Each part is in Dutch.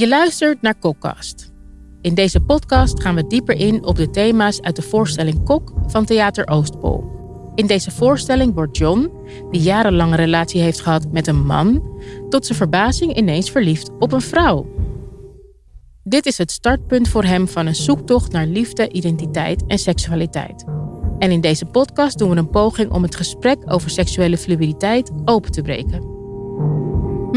Je luistert naar Kokkast. In deze podcast gaan we dieper in op de thema's uit de voorstelling Kok van Theater Oostpol. In deze voorstelling wordt John, die jarenlang een relatie heeft gehad met een man, tot zijn verbazing ineens verliefd op een vrouw. Dit is het startpunt voor hem van een zoektocht naar liefde, identiteit en seksualiteit. En in deze podcast doen we een poging om het gesprek over seksuele fluiditeit open te breken.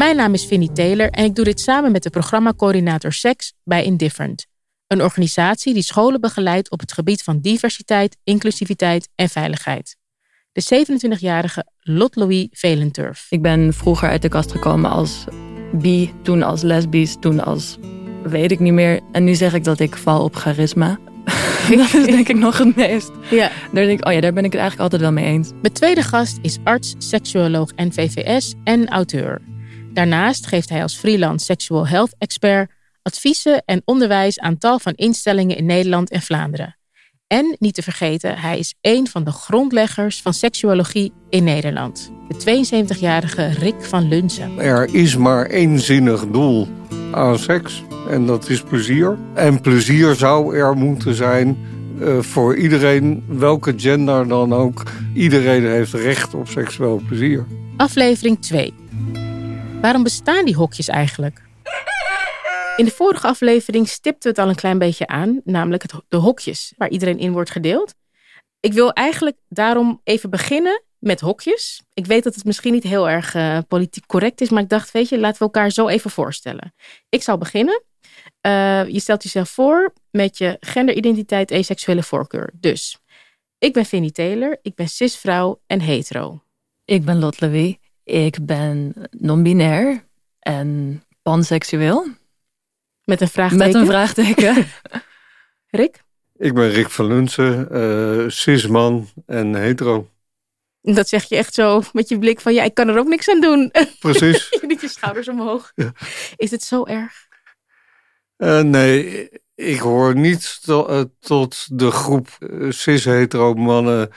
Mijn naam is Vinnie Taylor en ik doe dit samen met de programmacoördinator Seks bij Indifferent. Een organisatie die scholen begeleidt op het gebied van diversiteit, inclusiviteit en veiligheid. De 27-jarige Lot Louis Velenturf. Ik ben vroeger uit de kast gekomen als bi, toen als lesbisch, toen als weet ik niet meer. En nu zeg ik dat ik val op charisma. dat is denk ik nog het meest. Ja. Daar denk ik, oh ja, daar ben ik het eigenlijk altijd wel mee eens. Mijn tweede gast is arts, seksuoloog en VVS en auteur. Daarnaast geeft hij als freelance sexual health expert adviezen en onderwijs aan tal van instellingen in Nederland en Vlaanderen. En niet te vergeten, hij is een van de grondleggers van seksuologie in Nederland. De 72-jarige Rick van Lunsen. Er is maar één zinnig doel aan seks en dat is plezier. En plezier zou er moeten zijn uh, voor iedereen, welke gender dan ook. Iedereen heeft recht op seksueel plezier. Aflevering 2. Waarom bestaan die hokjes eigenlijk? In de vorige aflevering stipten we het al een klein beetje aan, namelijk het, de hokjes waar iedereen in wordt gedeeld. Ik wil eigenlijk daarom even beginnen met hokjes. Ik weet dat het misschien niet heel erg uh, politiek correct is, maar ik dacht, weet je, laten we elkaar zo even voorstellen. Ik zal beginnen. Uh, je stelt jezelf voor met je genderidentiteit en seksuele voorkeur. Dus, ik ben Vinnie Taylor, ik ben cisvrouw en hetero. Ik ben Lot Louis, ik ben non-binair en panseksueel. Met een vraagteken? Met een vraagteken. Rick? Ik ben Rick van Lunsen, uh, cisman en hetero. Dat zeg je echt zo met je blik van ja, ik kan er ook niks aan doen. Precies. Niet je schouders omhoog. Ja. Is het zo erg? Uh, nee, ik hoor niet to, uh, tot de groep cis-hetero mannen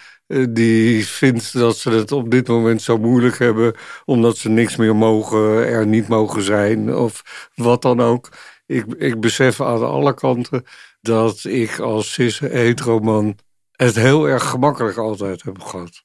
die vindt dat ze het op dit moment zo moeilijk hebben omdat ze niks meer mogen, er niet mogen zijn of wat dan ook. Ik, ik besef aan alle kanten dat ik als cis-hetero man het heel erg gemakkelijk altijd heb gehad.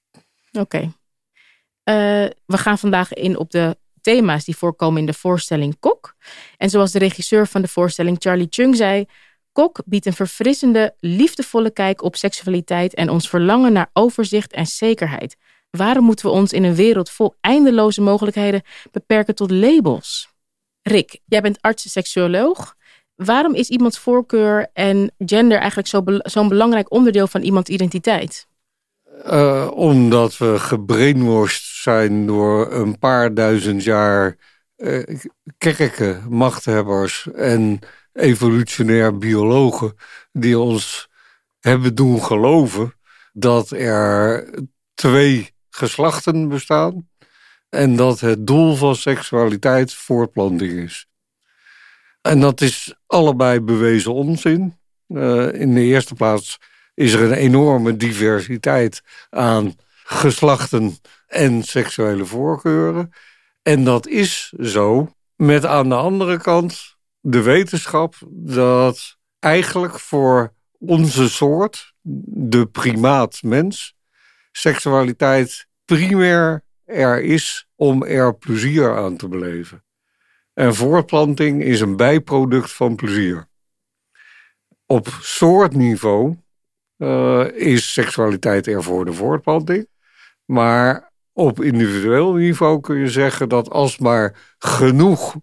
Oké. Uh, we gaan vandaag in op de thema's die voorkomen in de voorstelling Kok. En zoals de regisseur van de voorstelling Charlie Chung zei, Kok biedt een verfrissende, liefdevolle kijk op seksualiteit en ons verlangen naar overzicht en zekerheid. Waarom moeten we ons in een wereld vol eindeloze mogelijkheden beperken tot labels? Rick, jij bent arts-seksuoloog. Waarom is iemands voorkeur en gender eigenlijk zo'n zo belangrijk onderdeel van iemands identiteit? Uh, omdat we gebrainwashed zijn door een paar duizend jaar uh, kerken, machthebbers en evolutionair biologen die ons hebben doen geloven dat er twee geslachten bestaan en dat het doel van seksualiteit voortplanting is. En dat is allebei bewezen onzin. Uh, in de eerste plaats is er een enorme diversiteit aan geslachten en seksuele voorkeuren. En dat is zo met aan de andere kant de wetenschap dat eigenlijk voor onze soort, de primaat mens, seksualiteit primair er is om er plezier aan te beleven. En voortplanting is een bijproduct van plezier. Op soortniveau uh, is seksualiteit er voor de voortplanting. Maar op individueel niveau kun je zeggen dat als maar genoeg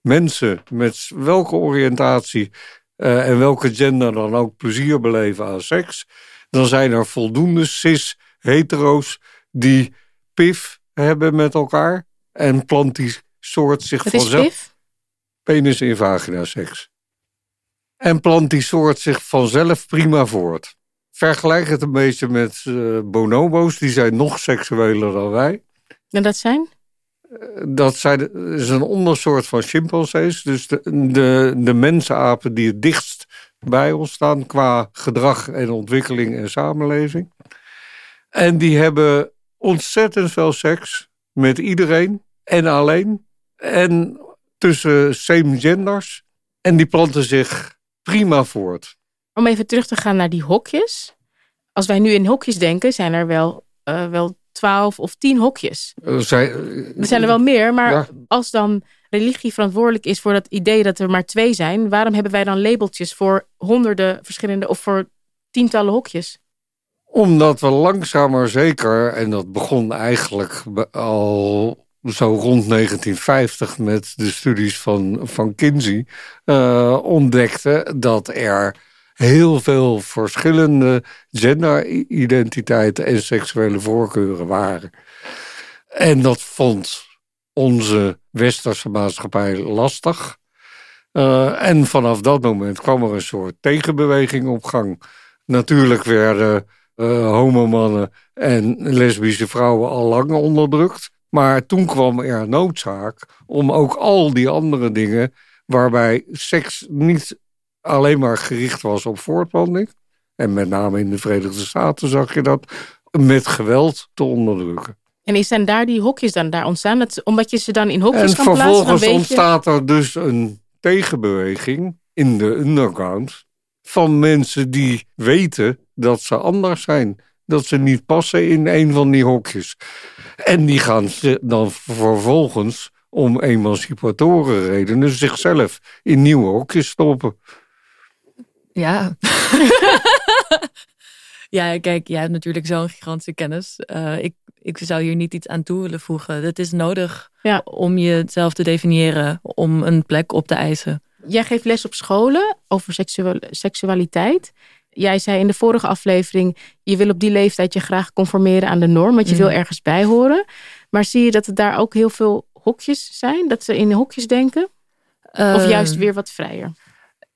mensen met welke oriëntatie uh, en welke gender dan ook plezier beleven aan seks, dan zijn er voldoende cis-hetero's die pif hebben met elkaar en plant die soort zich Wat vanzelf. Is pif? Penis in vagina seks. En plant die soort zich vanzelf prima voort. Vergelijk het een beetje met uh, bonobo's, die zijn nog seksueler dan wij. En dat zijn? Dat zijn, is een ondersoort van chimpansees. Dus de, de, de mensenapen die het dichtst bij ons staan qua gedrag en ontwikkeling en samenleving. En die hebben ontzettend veel seks met iedereen en alleen. En tussen same genders En die planten zich prima voort. Om even terug te gaan naar die hokjes. Als wij nu in hokjes denken, zijn er wel, uh, wel twaalf of tien hokjes. Er zijn, er zijn er wel meer, maar Ja. als dan religie verantwoordelijk is voor dat idee dat er maar twee zijn, waarom hebben wij dan labeltjes voor honderden verschillende of voor tientallen hokjes? Omdat we langzaam maar zeker, en dat begon eigenlijk al zo rond 1950 met de studies van, van Kinsey, eh, ontdekten dat er heel veel verschillende genderidentiteiten en seksuele voorkeuren waren. En dat vond onze westerse maatschappij lastig. Eh, en vanaf dat moment kwam er een soort tegenbeweging op gang. Natuurlijk werden eh homomannen en lesbische vrouwen al lang onderdrukt. Maar toen kwam er noodzaak om ook al die andere dingen... waarbij seks niet alleen maar gericht was op voortplanting... en met name in de Verenigde Staten zag je dat... met geweld te onderdrukken. En is zijn daar die hokjes dan daar ontstaan? Dat, omdat je ze dan in hokjes En kan plaatsen, dan vervolgens ontstaat er dus een tegenbeweging in de underground van mensen die weten dat ze anders zijn. Dat ze niet passen in een van die hokjes. En die gaan ze dan vervolgens om emancipatoren redenen zichzelf in nieuwe hokjes stoppen. Ja. ja, kijk, jij hebt natuurlijk zo'n gigantische kennis. Eh, ik, ik zou hier niet iets aan toe willen voegen. Het is nodig Ja. om jezelf te definiëren, om een plek op te eisen. Jij geeft les op scholen over seksual- seksualiteit. Jij zei in de vorige aflevering, je wil op die leeftijd je graag conformeren aan de norm, want je Mhm. wil ergens bij horen. Maar zie je dat er daar ook heel veel hokjes zijn? Dat ze in hokjes denken? Of Ehm, juist weer wat vrijer?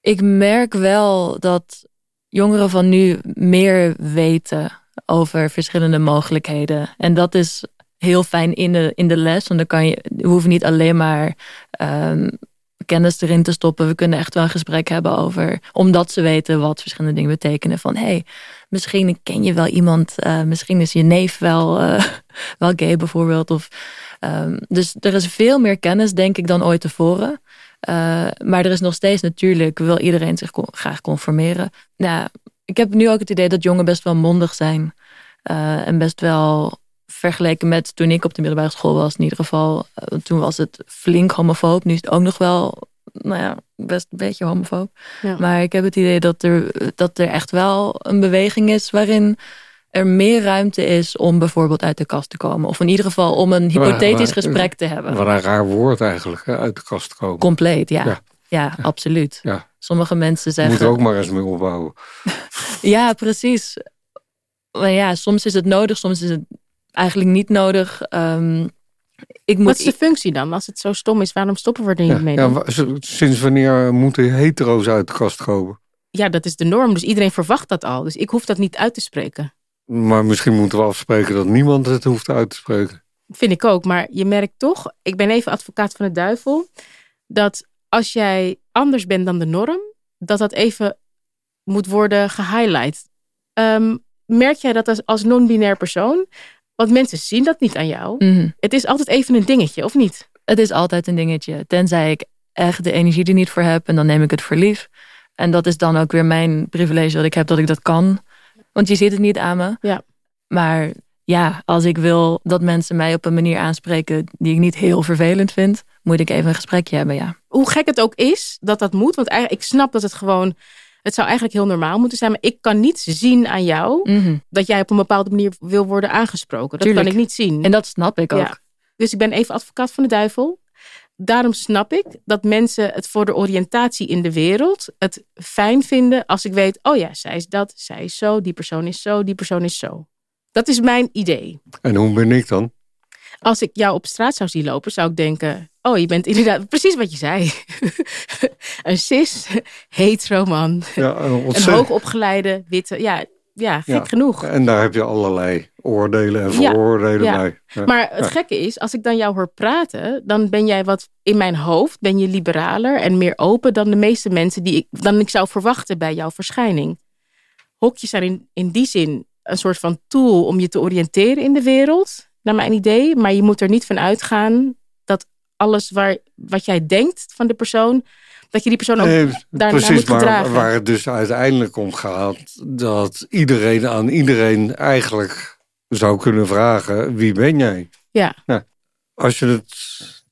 Ik merk wel dat jongeren van nu meer weten over verschillende mogelijkheden. En dat is heel fijn in de, in de les. Want dan kan je, we niet alleen maar ehm, kennis erin te stoppen. We kunnen echt wel een gesprek hebben over, omdat ze weten wat verschillende dingen betekenen. Van hey, misschien ken je wel iemand, eh, misschien is je neef wel, eh, wel gay bijvoorbeeld. Of, ehm, dus er is veel meer kennis, denk ik, dan ooit tevoren. Uh, maar er is nog steeds natuurlijk, wil iedereen zich con- graag conformeren. Nou, ik heb nu ook het idee dat jongen best wel mondig zijn. Uh, en best wel vergeleken met toen ik op de middelbare school was, in ieder geval. Uh, toen was het flink homofoob. Nu is het ook nog wel, nou ja, best een beetje homofoob. Ja. Maar ik heb het idee dat er, dat er echt wel een beweging is waarin er meer ruimte is om bijvoorbeeld uit de kast te komen. Of in ieder geval om een hypothetisch maar- gesprek te hebben. Wat een raar woord eigenlijk, hè, uit de kast komen. Compleet, ja. Ja. Ja, absoluut. Ja. Sommige mensen Moet zeggen... er ook maar eens mee opbouwen. Ja, precies. Maar ja, soms is het nodig, soms is het eigenlijk niet nodig. Um, ik moet Wat is de functie dan? Als het zo stom is, waarom stoppen we er niet Ja, mee? ja, dan? sinds wanneer moeten hetero's uit de kast komen? ja, dat is de norm. Dus iedereen verwacht dat al. Dus ik hoef dat niet uit te spreken. Maar misschien moeten we afspreken dat niemand het hoeft uit te spreken. Vind ik ook. Maar je merkt toch, ik ben even advocaat van de duivel, dat als jij anders bent dan de norm, dat dat even moet worden gehighlight. Um, merk jij dat als, als non-binair persoon? Want mensen zien dat niet aan jou. Mhm. Het is altijd even een dingetje, of niet? Het is altijd een dingetje. Tenzij ik echt de energie er niet voor heb en dan neem ik het voor lief. En dat is dan ook weer mijn privilege dat ik heb dat ik dat kan. Want je ziet het niet aan me. Ja. Maar ja, als ik wil dat mensen mij op een manier aanspreken die ik niet heel vervelend vind, moet ik even een gesprekje hebben, ja. Hoe gek het ook is dat dat moet. Want eigenlijk, ik snap dat het gewoon. Het zou eigenlijk heel normaal moeten zijn. Maar ik kan niet zien aan jou Mhm. dat jij op een bepaalde manier wil worden aangesproken. Dat Tuurlijk. kan ik niet zien. En dat snap ik ook. Ja. Dus ik ben even advocaat van de duivel. Daarom snap ik dat mensen het voor de oriëntatie in de wereld het fijn vinden als ik weet, oh ja, zij is dat, zij is zo, die persoon is zo, die persoon is zo. Dat is mijn idee. En hoe ben ik dan? Als ik jou op straat zou zien lopen, zou ik denken, oh, je bent inderdaad precies wat je zei. een cis, hetero man, Ja, een hoogopgeleide, witte, ja, ja gek Ja. genoeg. En daar heb je allerlei oordelen en vooroordelen ja. bij. Ja. Maar het gekke is, als ik dan jou hoor praten, dan ben jij wat in mijn hoofd, ben je liberaler en meer open dan de meeste mensen die ik, dan ik zou verwachten bij jouw verschijning. Hokjes zijn in, in die zin een soort van tool om je te oriënteren in de wereld, naar mijn idee. Maar je moet er niet van uitgaan dat alles waar, wat jij denkt van de persoon, Dat je die persoon ook Nee, precies, moet maar gedragen. waar het dus uiteindelijk om gaat, dat iedereen aan iedereen eigenlijk zou kunnen vragen: wie ben jij? Ja. Als je het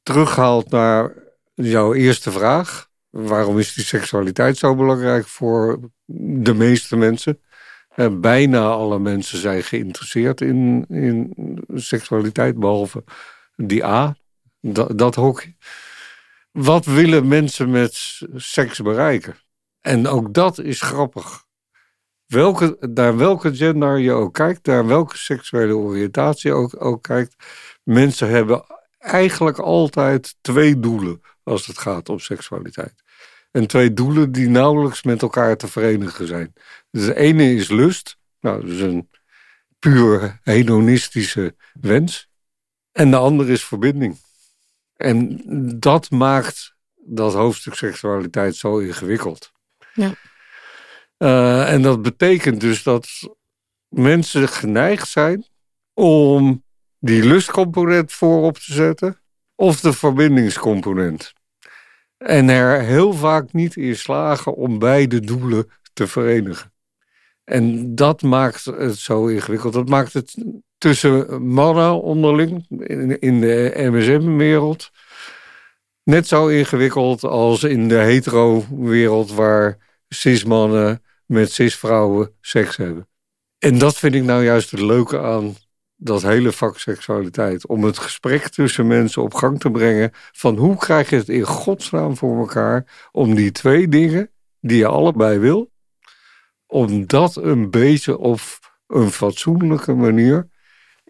terughaalt naar jouw eerste vraag, waarom is die seksualiteit zo belangrijk voor de meeste mensen? Eh, bijna alle mensen zijn geïnteresseerd in, in seksualiteit, behalve die A, dat, dat hokje. Wat willen mensen met seks bereiken? En ook dat is grappig. Welke, naar welke gender je ook kijkt, naar welke seksuele oriëntatie ook, ook kijkt, mensen hebben eigenlijk altijd twee doelen als het gaat om seksualiteit. En twee doelen die nauwelijks met elkaar te verenigen zijn. Dus de ene is lust, nou, dat is een puur hedonistische wens. En de andere is verbinding. En dat maakt dat hoofdstuk seksualiteit zo ingewikkeld. Ja. Eh, en dat betekent dus dat mensen geneigd zijn om die lustcomponent voorop te zetten of de verbindingscomponent. En er heel vaak niet in slagen om beide doelen te verenigen. En dat maakt het zo ingewikkeld. Dat maakt het tussen mannen onderling in, de MSM-wereld net zo ingewikkeld als in de hetero-wereld waar cis-mannen met cis-vrouwen seks hebben. En dat vind ik nou juist het leuke aan dat hele vak seksualiteit. Om het gesprek tussen mensen op gang te brengen van hoe krijg je het in godsnaam voor elkaar om die twee dingen die je allebei wil, om dat een beetje op een fatsoenlijke manier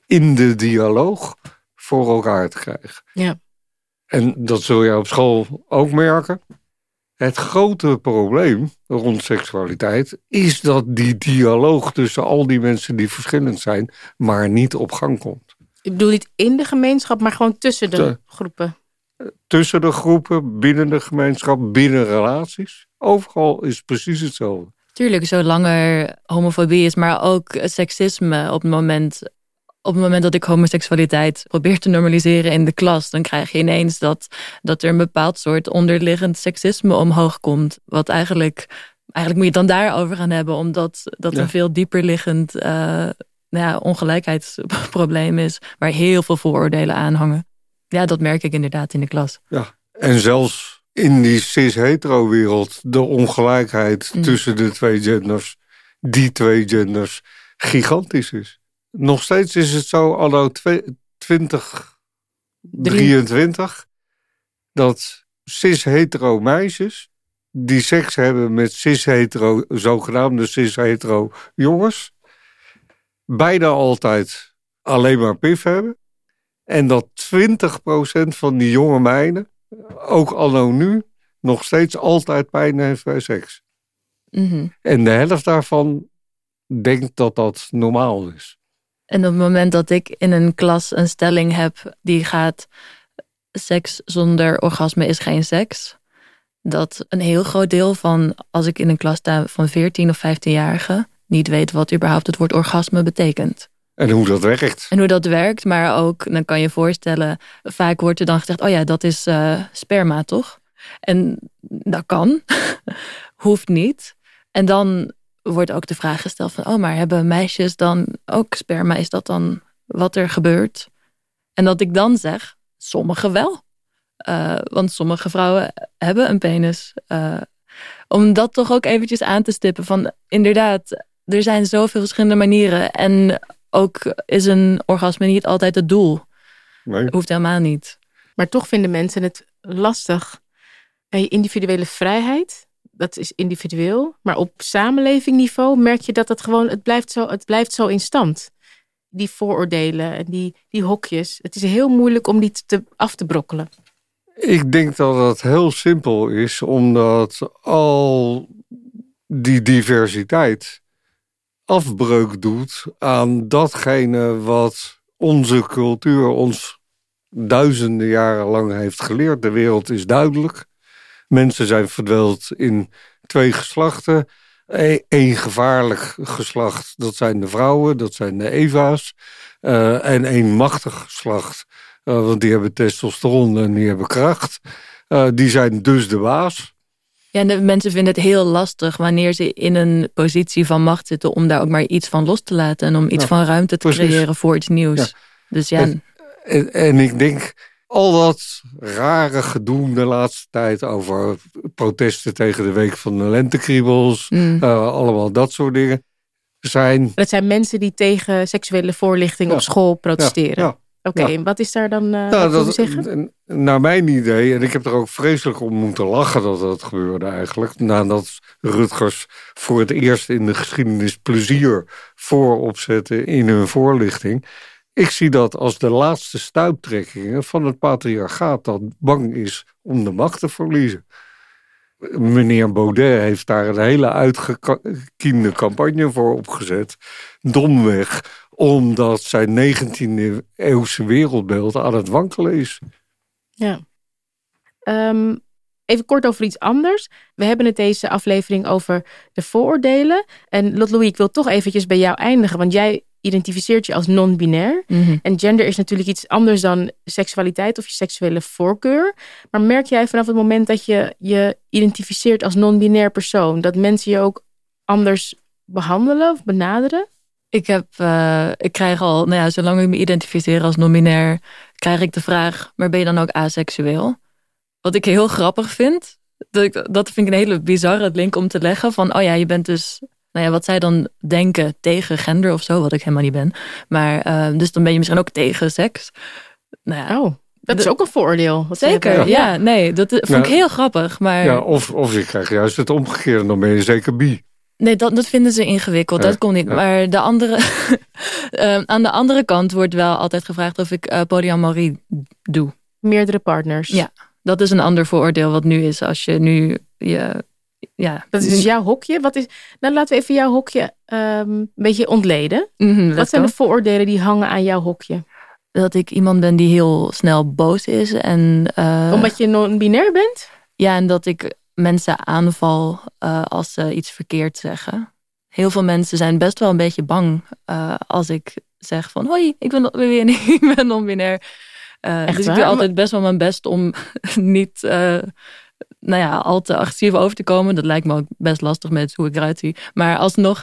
in de dialoog voor elkaar te krijgen. Ja. En dat zul je op school ook merken. Het grote probleem rond seksualiteit is dat die dialoog tussen al die mensen die verschillend zijn, maar niet op gang komt. Ik bedoel niet in de gemeenschap, maar gewoon tussen de Te- groepen. Tussen de groepen, binnen de gemeenschap, binnen relaties. Overal is het precies hetzelfde. Tuurlijk, zolang er homofobie is, maar ook seksisme op het moment. Op het moment dat ik homoseksualiteit probeer te normaliseren in de klas, dan krijg je ineens dat, dat er een bepaald soort onderliggend seksisme omhoog komt. Wat eigenlijk, eigenlijk moet je het dan daarover gaan hebben, omdat dat Ja. een veel dieper liggend eh, nou ja, ongelijkheidsprobleem is, waar heel veel vooroordelen aan hangen. Ja, dat merk ik inderdaad in de klas. Ja. En zelfs in die cis-hetero-wereld, de ongelijkheid Mm. tussen de twee genders, die twee genders, gigantisch is. Nog steeds is het zo, anno twe- 2023, dat cis-hetero meisjes die seks hebben met cis-hetero, zogenaamde cis-hetero jongens, bijna altijd alleen maar pif hebben. En dat 20% van die jonge meiden, ook anno nu, nog steeds altijd pijn heeft bij seks. Mhm. En de helft daarvan denkt dat dat normaal is. En op het moment dat ik in een klas een stelling heb die gaat seks zonder orgasme is geen seks. Dat een heel groot deel van, als ik in een klas sta van 14 of 15-jarigen, niet weet wat überhaupt het woord orgasme betekent. En hoe dat werkt. En hoe dat werkt, maar ook, dan kan je voorstellen, vaak wordt er dan gezegd, oh ja, dat is eh, sperma, toch? En dat kan, hoeft niet. En dan wordt ook de vraag gesteld van, oh, maar hebben meisjes dan ook sperma? Is dat dan wat er gebeurt? En dat ik dan zeg, sommigen wel. Eh, want sommige vrouwen hebben een penis. Eh, om dat toch ook eventjes aan te stippen van, inderdaad, er zijn zoveel verschillende manieren. En ook is een orgasme niet altijd het doel. Nee. Hoeft helemaal niet. Maar toch vinden mensen het lastig. En je individuele vrijheid, dat is individueel. Maar op samenlevingniveau merk je dat het gewoon, het blijft zo, het blijft zo in stand. Die vooroordelen en die, die hokjes. Het is heel moeilijk om die te, af te brokkelen. Ik denk dat dat heel simpel is, omdat al die diversiteit afbreuk doet aan datgene wat onze cultuur ons duizenden jaren lang heeft geleerd. De wereld is duidelijk. Mensen zijn verdweld in twee geslachten. Eén gevaarlijk geslacht, dat zijn de vrouwen, dat zijn de Eva's. Uh, en één machtig geslacht, uh, want die hebben testosteron en die hebben kracht. Uh, die zijn dus de baas. Ja, de mensen vinden het heel lastig wanneer ze in een positie van macht zitten om daar ook maar iets van los te laten en om iets van ruimte te creëren voor iets nieuws. Dus ja. En, en, ik denk, al dat rare gedoe de laatste tijd over protesten tegen de week van de lentekriebels, mm. uh, allemaal dat soort dingen, zijn. Dat zijn mensen die tegen seksuele voorlichting op school protesteren. Ja, Oké, en wat is daar dan uh, nou, dat, zeggen? Naar mijn idee, en ik heb er ook vreselijk om moeten lachen dat dat gebeurde eigenlijk. Nadat Rutgers voor het eerst in de geschiedenis plezier voorop zette in hun voorlichting. Ik zie dat als de laatste stuiptrekkingen van het patriarchaat dat bang is om de macht te verliezen. Meneer Baudet heeft daar een hele uitgekiende campagne voor opgezet. Domweg, omdat zijn 19e eeuwse wereldbeeld aan het wankelen is. Ja. Ehm, even kort over iets anders. We hebben het deze aflevering over de vooroordelen. En Lot Louis, ik wil toch eventjes bij jou eindigen. Want jij identificeert je als non-binair. Mhm. En gender is natuurlijk iets anders dan seksualiteit of je seksuele voorkeur. Maar merk jij vanaf het moment dat je je identificeert als non-binair persoon, dat mensen je ook anders behandelen of benaderen? Ik, heb, uh, ik krijg al, nou ja, zolang ik me identificeer als non-binair, krijg ik de vraag, maar ben je dan ook aseksueel? Wat ik heel grappig vind, dat, dat vind ik een hele bizarre link om te leggen. Van, oh ja, je bent dus nou ja, wat zij dan denken tegen gender of zo, wat ik helemaal niet ben. Maar uh, dus dan ben je misschien ook tegen seks. Nou ja, oh, dat is ook een vooroordeel. Zeker, ja. Nee, dat vond ik heel grappig. Maar... Ja, of, of je krijgt juist het omgekeerde, dan ben je zeker bi. Nee, dat, dat vinden ze ingewikkeld. Dat komt niet. Maar de andere, uh, aan de andere kant wordt wel altijd gevraagd of ik uh, polyamorie doe. Meerdere partners. Ja, dat is een ander vooroordeel wat nu is. Als je nu je ja. Dat is dus jouw hokje. Wat is, nou, laten we even jouw hokje um, een beetje ontleden. Mhm, Wat zijn de vooroordelen die hangen aan jouw hokje? Dat ik iemand ben die heel snel boos is. En, uh, Omdat je non-binair bent? Ja, en dat ik mensen aanval uh, als ze iets verkeerd zeggen. Heel veel mensen zijn best wel een beetje bang uh, als ik zeg van... Hoi, ik ben, ik ben non-binair. dus ik doe altijd best wel mijn best om niet nou ja, al te agressief over te komen. Dat lijkt me ook best lastig met hoe ik eruit zie. Maar alsnog,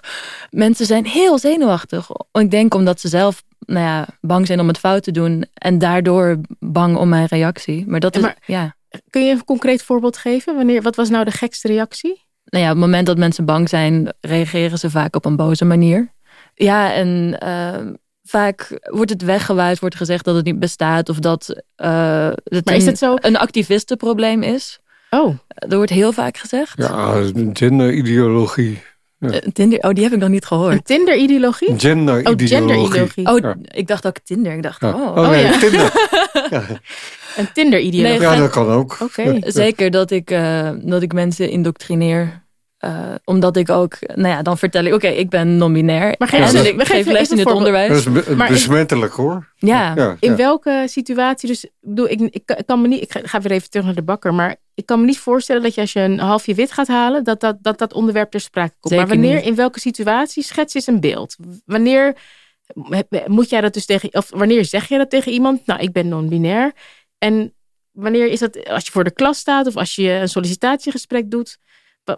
mensen zijn heel zenuwachtig. Ik denk omdat ze zelf nou ja, bang zijn om het fout te doen. En daardoor bang om mijn reactie. Maar dat is, ja. Kun je een concreet voorbeeld geven? Wanneer, wat was nou de gekste reactie? Nou ja, op het moment dat mensen bang zijn, reageren ze vaak op een boze manier. Ja, en uh, vaak wordt het weggewuid, wordt gezegd dat het niet bestaat of dat uh, het, maar is het zo? een activistenprobleem is. Oh. Er wordt heel vaak gezegd. Ja, genderideologie. Ja. Uh, Tinder, oh, die heb ik nog niet gehoord. Tinder-ideologie? Gender-ideologie. Oh, oh ik dacht ook Tinder. Ik dacht, ja. oh. oh, nee, ja. Tinder. ja. Een Tinder-ideologie? ja, dat kan ook. Oké. Zeker dat ik, uh, dat ik mensen indoctrineer uh, omdat ik ook, nou ja, dan vertel ik, oké, ik ben non-binair. Maar geef, en ik geef les in het onderwijs. Dat is besmettelijk hoor. Ja. ja in welke situatie, dus ik bedoel, ik, ik, kan me niet, ik ga weer even terug naar de bakker, maar ik kan me niet voorstellen dat je als je een halfje wit gaat halen, dat dat, dat, dat onderwerp ter sprake komt. Zeker maar wanneer, in welke situatie, schets eens een beeld. Wanneer moet jij dat dus tegen, of wanneer zeg je dat tegen iemand? Nou, ik ben non-binair. En wanneer is dat, als je voor de klas staat of als je een sollicitatiegesprek doet?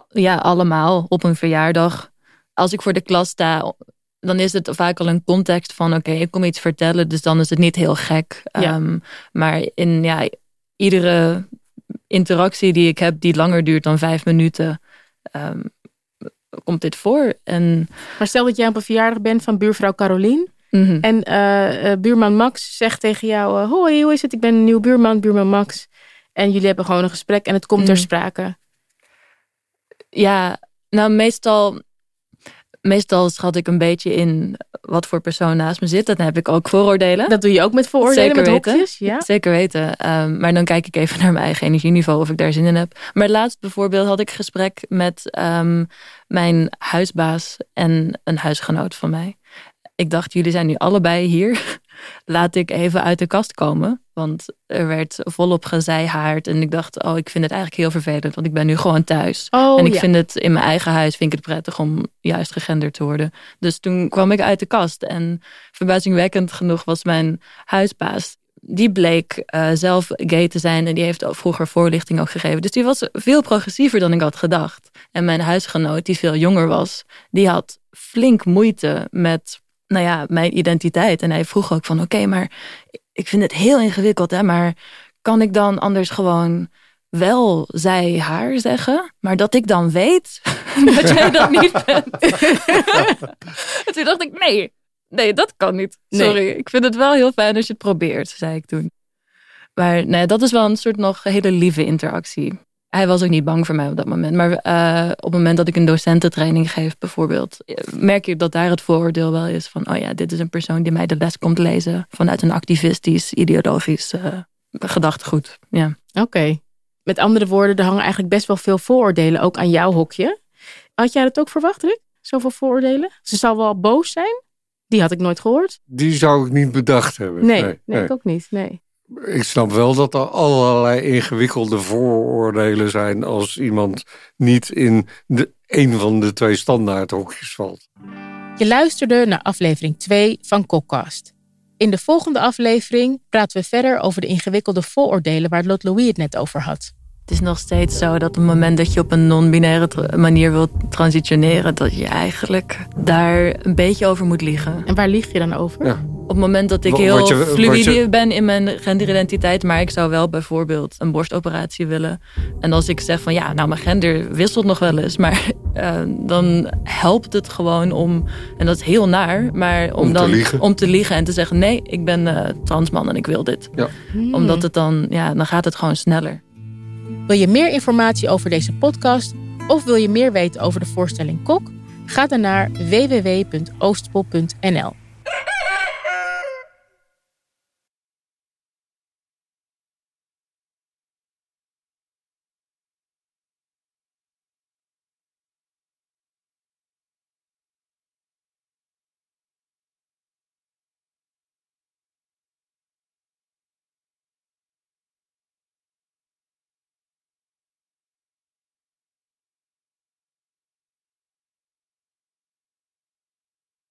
Ja, allemaal op een verjaardag. Als ik voor de klas sta, dan is het vaak al een context van: oké, ik kom iets vertellen, dus dan is het niet heel gek. Ehm, maar in ja, iedere interactie die ik heb, die langer duurt dan vijf minuten, ehm, komt dit voor. En... Maar stel dat jij op een verjaardag bent van buurvrouw Carolien. Mhm. En uh, buurman Max zegt tegen jou: uh, Hoi, hoe is het? Ik ben een nieuw buurman, buurman Max. En jullie hebben gewoon een gesprek en het komt ter mhm. sprake. Ja, nou meestal, meestal schat ik een beetje in wat voor persoon naast me zit. Dan heb ik ook vooroordelen. Dat doe je ook met vooroordelen, Zeker met weten. hokjes? Ja? Zeker weten. Ehm, maar dan kijk ik even naar mijn eigen energieniveau of ik daar zin in heb. Maar laatst bijvoorbeeld had ik gesprek met um, mijn huisbaas en een huisgenoot van mij. Ik dacht, jullie zijn nu allebei hier. Laat ik even uit de kast komen. Want er werd volop gezeihaard. En ik dacht, oh, ik vind het eigenlijk heel vervelend. Want ik ben nu gewoon thuis. Oh, en ik vind het in mijn eigen huis vind ik het prettig om juist gegenderd te worden. Dus toen kwam ik uit de kast. En verbazingwekkend genoeg was mijn huisbaas die bleek uh, zelf gay te zijn en die heeft vroeger voorlichting ook gegeven. Dus die was veel progressiever dan ik had gedacht. En mijn huisgenoot, die veel jonger was, die had flink moeite met nou ja, mijn identiteit. En hij vroeg ook van oké, maar ik vind het heel ingewikkeld, hè, maar kan ik dan anders gewoon wel zij haar zeggen, maar dat ik dan weet dat jij dat niet bent. toen dacht ik, nee, nee, dat kan niet. Sorry, ik vind het wel heel fijn als je het probeert, zei ik toen. Maar nee, dat is wel een soort nog hele lieve interactie. Hij was ook niet bang voor mij op dat moment. Maar uh, op het moment dat ik een docententraining geef bijvoorbeeld... merk je dat daar het vooroordeel wel is van... oh ja, dit is een persoon die mij de les komt lezen... vanuit een activistisch, ideologisch uh, gedachtegoed. Ja. Oké. Met andere woorden, er hangen eigenlijk best wel veel vooroordelen... ook aan jouw hokje. Had jij dat ook verwacht, Rick? Zoveel vooroordelen? Ze zal wel boos zijn? Die had ik nooit gehoord. Die zou ik niet bedacht hebben. Nee, nee, nee. ik ook niet. Nee ik snap wel dat er allerlei ingewikkelde vooroordelen zijn als iemand niet in de, een van de twee standaardhokjes valt. Je luisterde naar aflevering 2 van Kokkast. In de volgende aflevering praten we verder over de ingewikkelde vooroordelen waar Lot Louis het net over had. Het is nog steeds zo dat op het moment dat je op een non-binaire manier wilt transitioneren, dat je eigenlijk daar een beetje over moet liegen. En waar lieg je dan over? Ja. Op het moment dat ik heel fluide ben in mijn genderidentiteit, maar ik zou wel bijvoorbeeld een borstoperatie willen. En als ik zeg van ja, nou mijn gender wisselt nog wel eens, maar uh, dan helpt het gewoon om, en dat is heel naar, maar om, dan te om te liegen en te zeggen nee, ik ben uh, transman en ik wil dit. Ja. Omdat het dan, ja, dan gaat het gewoon sneller. Wil je meer informatie over deze podcast of wil je meer weten over de voorstelling Kok? Ga dan naar www.oostpol.nl.